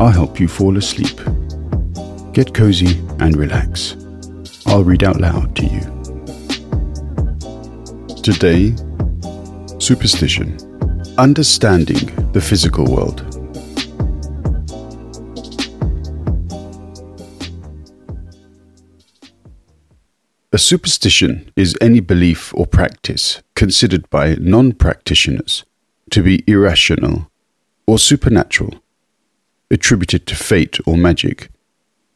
I'll help you fall asleep. Get cozy and relax. I'll read out loud to you. Today, superstition. Understanding the physical world. A superstition is any belief or practice considered by non practitioners to be irrational or supernatural, attributed to fate or magic,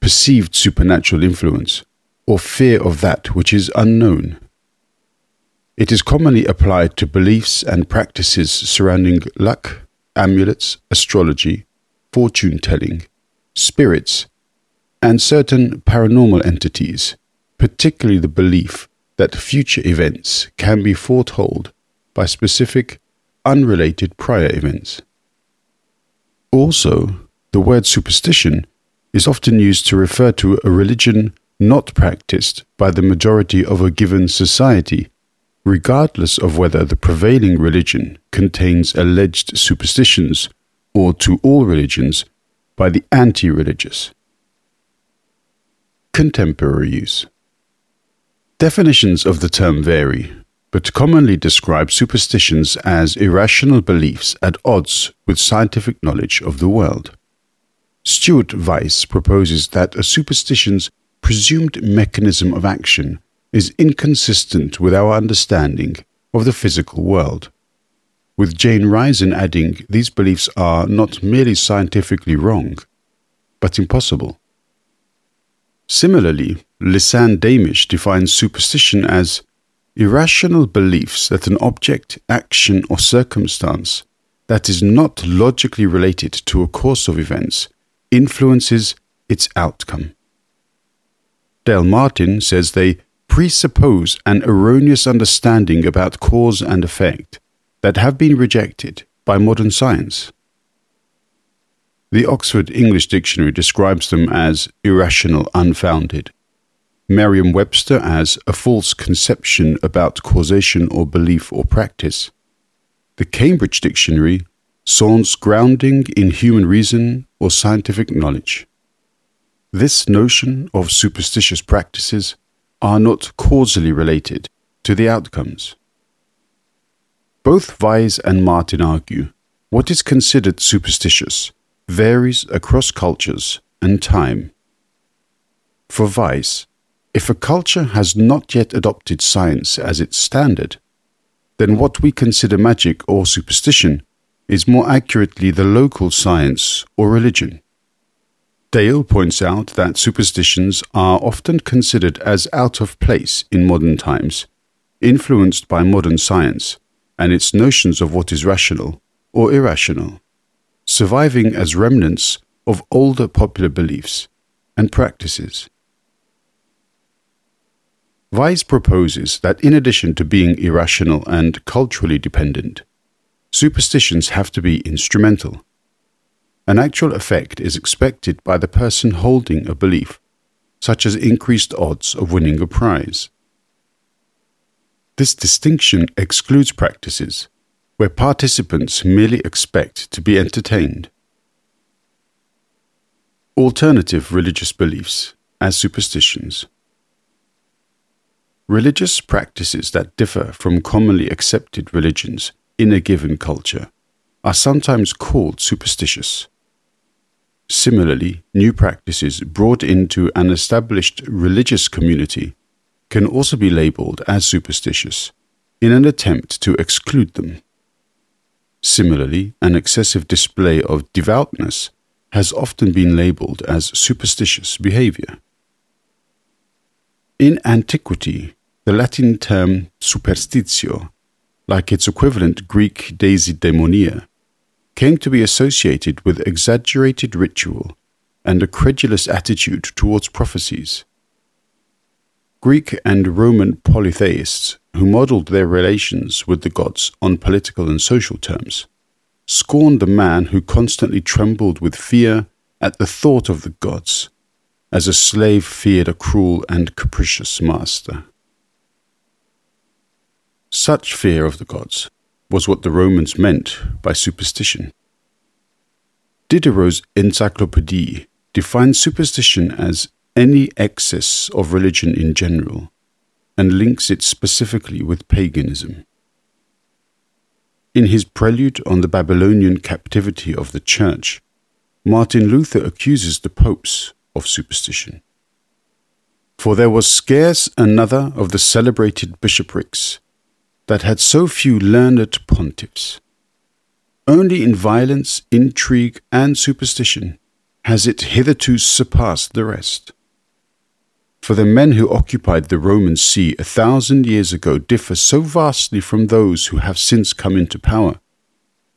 perceived supernatural influence, or fear of that which is unknown. It is commonly applied to beliefs and practices surrounding luck, amulets, astrology, fortune telling, spirits, and certain paranormal entities, particularly the belief that future events can be foretold by specific, unrelated prior events. Also, the word superstition is often used to refer to a religion not practiced by the majority of a given society, regardless of whether the prevailing religion contains alleged superstitions or to all religions by the anti religious. Contemporary use. Definitions of the term vary, but commonly describe superstitions as irrational beliefs at odds with scientific knowledge of the world. Stuart Vyse proposes that a superstition's presumed mechanism of action is inconsistent with our understanding of the physical world. With Jane Risen adding these beliefs are not merely scientifically wrong, but impossible. Similarly, Lysann Damisch defines superstition as irrational beliefs that an object, action, or circumstance that is not logically related to a course of events influences its outcome. Dale Martin says they presuppose an erroneous understanding about cause and effect that have been rejected by modern science. The Oxford English Dictionary describes them as irrational, unfounded. Merriam Webster as a false conception about causation or belief or practice. The Cambridge Dictionary sans grounding in human reason or scientific knowledge. This notion of superstitious practices are not causally related to the outcomes. Both Vyse and Martin argue what is considered superstitious varies across cultures and time. For Vyse, if a culture has not yet adopted science as its standard, then what we consider magic or superstition is more accurately the local science or religion. Dale points out that superstitions are often considered as out of place in modern times, influenced by modern science and its notions of what is rational or irrational, surviving as remnants of older popular beliefs and practices. Vyse proposes that in addition to being irrational and culturally dependent, superstitions have to be instrumental. An actual effect is expected by the person holding a belief, such as increased odds of winning a prize. This distinction excludes practices where participants merely expect to be entertained. Alternative religious beliefs as superstitions. Religious practices that differ from commonly accepted religions in a given culture are sometimes called superstitious. Similarly, new practices brought into an established religious community can also be labeled as superstitious, in an attempt to exclude them. Similarly, an excessive display of devoutness has often been labeled as superstitious behavior. In antiquity, the Latin term superstitio, like its equivalent Greek deisidæmonia, came to be associated with exaggerated ritual and a credulous attitude towards prophecies. Greek and Roman polytheists, who modeled their relations with the gods on political and social terms, scorned the man who constantly trembled with fear at the thought of the gods, as a slave feared a cruel and capricious master. Such fear of the gods was what the Romans meant by superstition. Diderot's Encyclopédie defines superstition as any excess of religion in general and links it specifically with paganism. In his prelude on the Babylonian captivity of the Church, Martin Luther accuses the popes of superstition. For there was scarce another of the celebrated bishoprics that had so few learned pontiffs. Only in violence, intrigue, and superstition has it hitherto surpassed the rest. For the men who occupied the Roman see a thousand years ago differ so vastly from those who have since come into power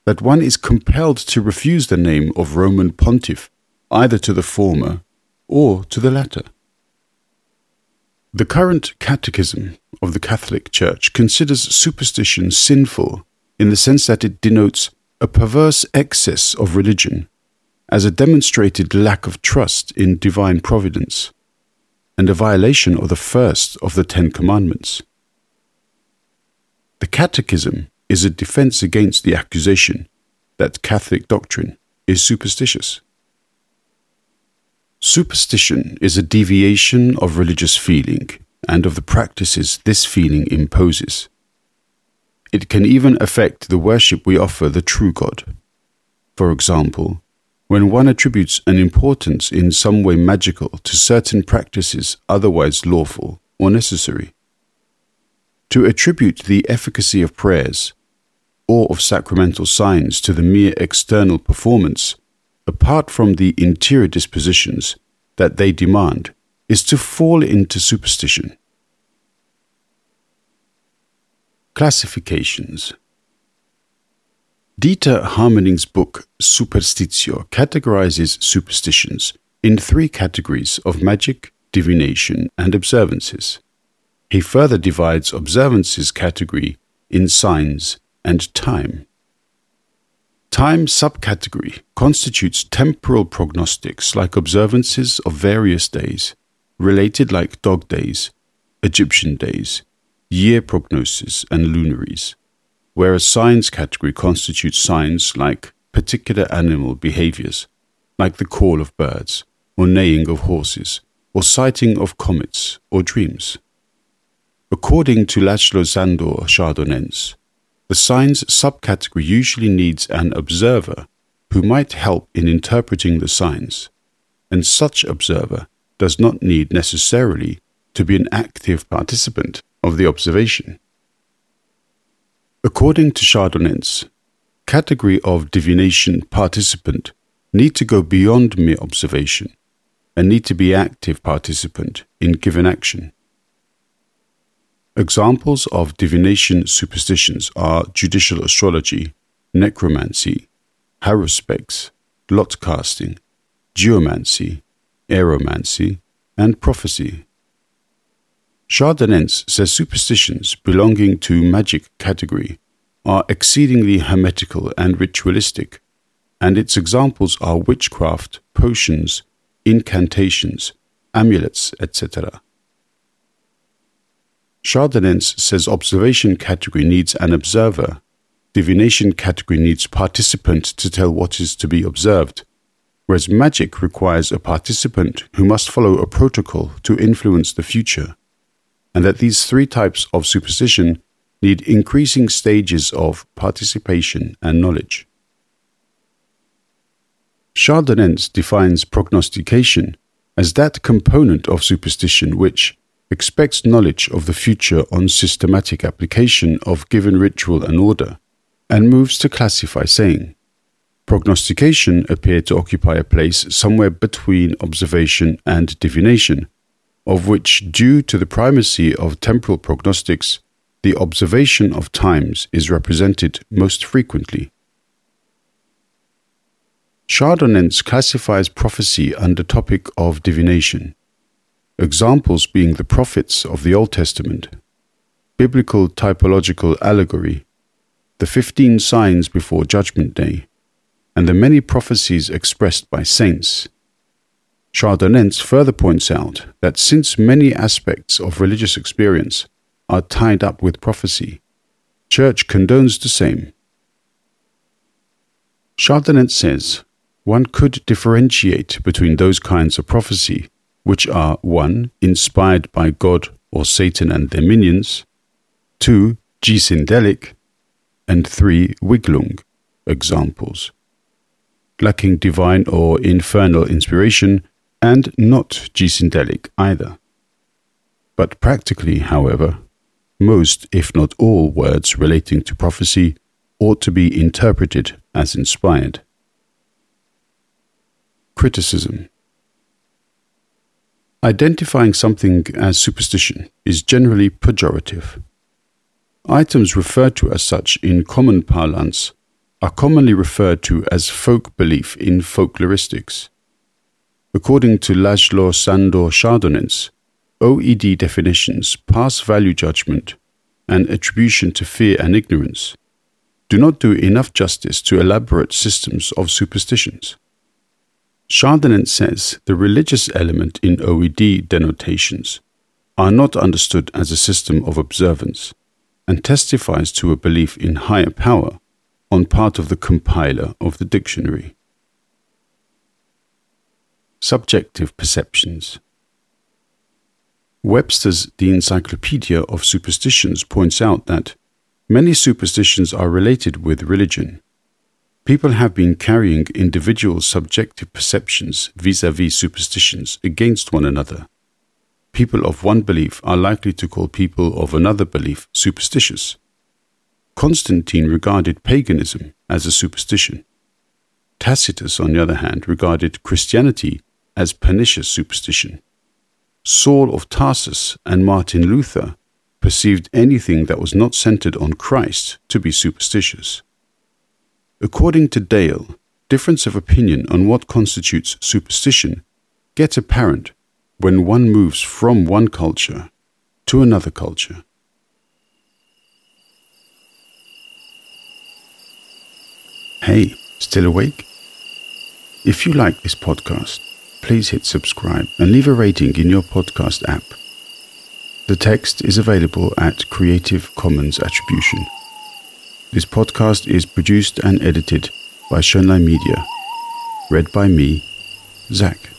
that one is compelled to refuse the name of Roman pontiff either to the former or to the latter. The current catechism of the Catholic Church considers superstition sinful in the sense that it denotes a perverse excess of religion as a demonstrated lack of trust in divine providence and a violation of the first of the Ten Commandments. The Catechism is a defense against the accusation that Catholic doctrine is superstitious. Superstition is a deviation of religious feeling and of the practices this feeling imposes. It can even affect the worship we offer the true God. For example, when one attributes an importance in some way magical to certain practices otherwise lawful or necessary. To attribute the efficacy of prayers or of sacramental signs to the mere external performance apart from the interior dispositions that they demand, is to fall into superstition. Classifications Dieter Harmening's book Superstitio categorizes superstitions in three categories of magic, divination, and observances. He further divides observances category in signs and time. Time subcategory constitutes temporal prognostics like observances of various days, related like dog days, Egyptian days, year prognosis, and lunaries, whereas signs category constitutes signs like particular animal behaviors, like the call of birds, or neighing of horses, or sighting of comets, or dreams. According to Laszlo Sándor Chardonnens, the signs subcategory usually needs an observer who might help in interpreting the signs, and such observer does not need necessarily to be an active participant of the observation. According to Chardonnens, category of divination participant need to go beyond mere observation and need to be active participant in given action. Examples of divination superstitions are judicial astrology, necromancy, haruspex, lot casting, geomancy, aeromancy, and prophecy. Chardonnens says superstitions belonging to magic category are exceedingly hermetical and ritualistic, and its examples are witchcraft, potions, incantations, amulets, etc. Chardonnens says observation category needs an observer, divination category needs participant to tell what is to be observed, whereas magic requires a participant who must follow a protocol to influence the future, and that these three types of superstition need increasing stages of participation and knowledge. Chardonnens defines prognostication as that component of superstition which, expects knowledge of the future on systematic application of given ritual and order, and moves to classify saying. Prognostication appeared to occupy a place somewhere between observation and divination, of which, due to the primacy of temporal prognostics, the observation of times is represented most frequently. Chardonnens classifies prophecy under topic of divination, examples being the prophets of the Old Testament, biblical typological allegory, the 15 signs before Judgment Day, and the many prophecies expressed by saints. Chardonnens further points out that since many aspects of religious experience are tied up with prophecy, Church condones the same. Chardonnens says one could differentiate between those kinds of prophecy which are 1. inspired by God or Satan and their minions, 2. Gisindelic, and 3. Wicklung, examples, lacking divine or infernal inspiration and not Gisindelic either. But practically, however, most, if not all, words relating to prophecy ought to be interpreted as inspired. Criticism Identifying something as superstition is generally pejorative. Items referred to as such in common parlance are commonly referred to as folk belief in folkloristics. According to Laszlo Sandor Chardonnens, OED definitions pass value judgment and attribution to fear and ignorance do not do enough justice to elaborate systems of superstitions. Chardonnens says the religious element in OED denotations are not understood as a system of observance and testifies to a belief in higher power on part of the compiler of the dictionary. Subjective perceptions. Webster's The Encyclopedia of Superstitions points out that many superstitions are related with religion People have been carrying individual subjective perceptions vis a vis superstitions against one another. People of one belief are likely to call people of another belief superstitious. Constantine regarded paganism as a superstition. Tacitus, on the other hand, regarded Christianity as pernicious superstition. Saul of Tarsus and Martin Luther perceived anything that was not centered on Christ to be superstitious. According to Dale, difference of opinion on what constitutes superstition gets apparent when one moves from one culture to another culture. Hey, still awake? If you like this podcast, please hit subscribe and leave a rating in your podcast app. The text is available at Creative Commons Attribution. This podcast is produced and edited by Schønlein Media. Read by me, Zach.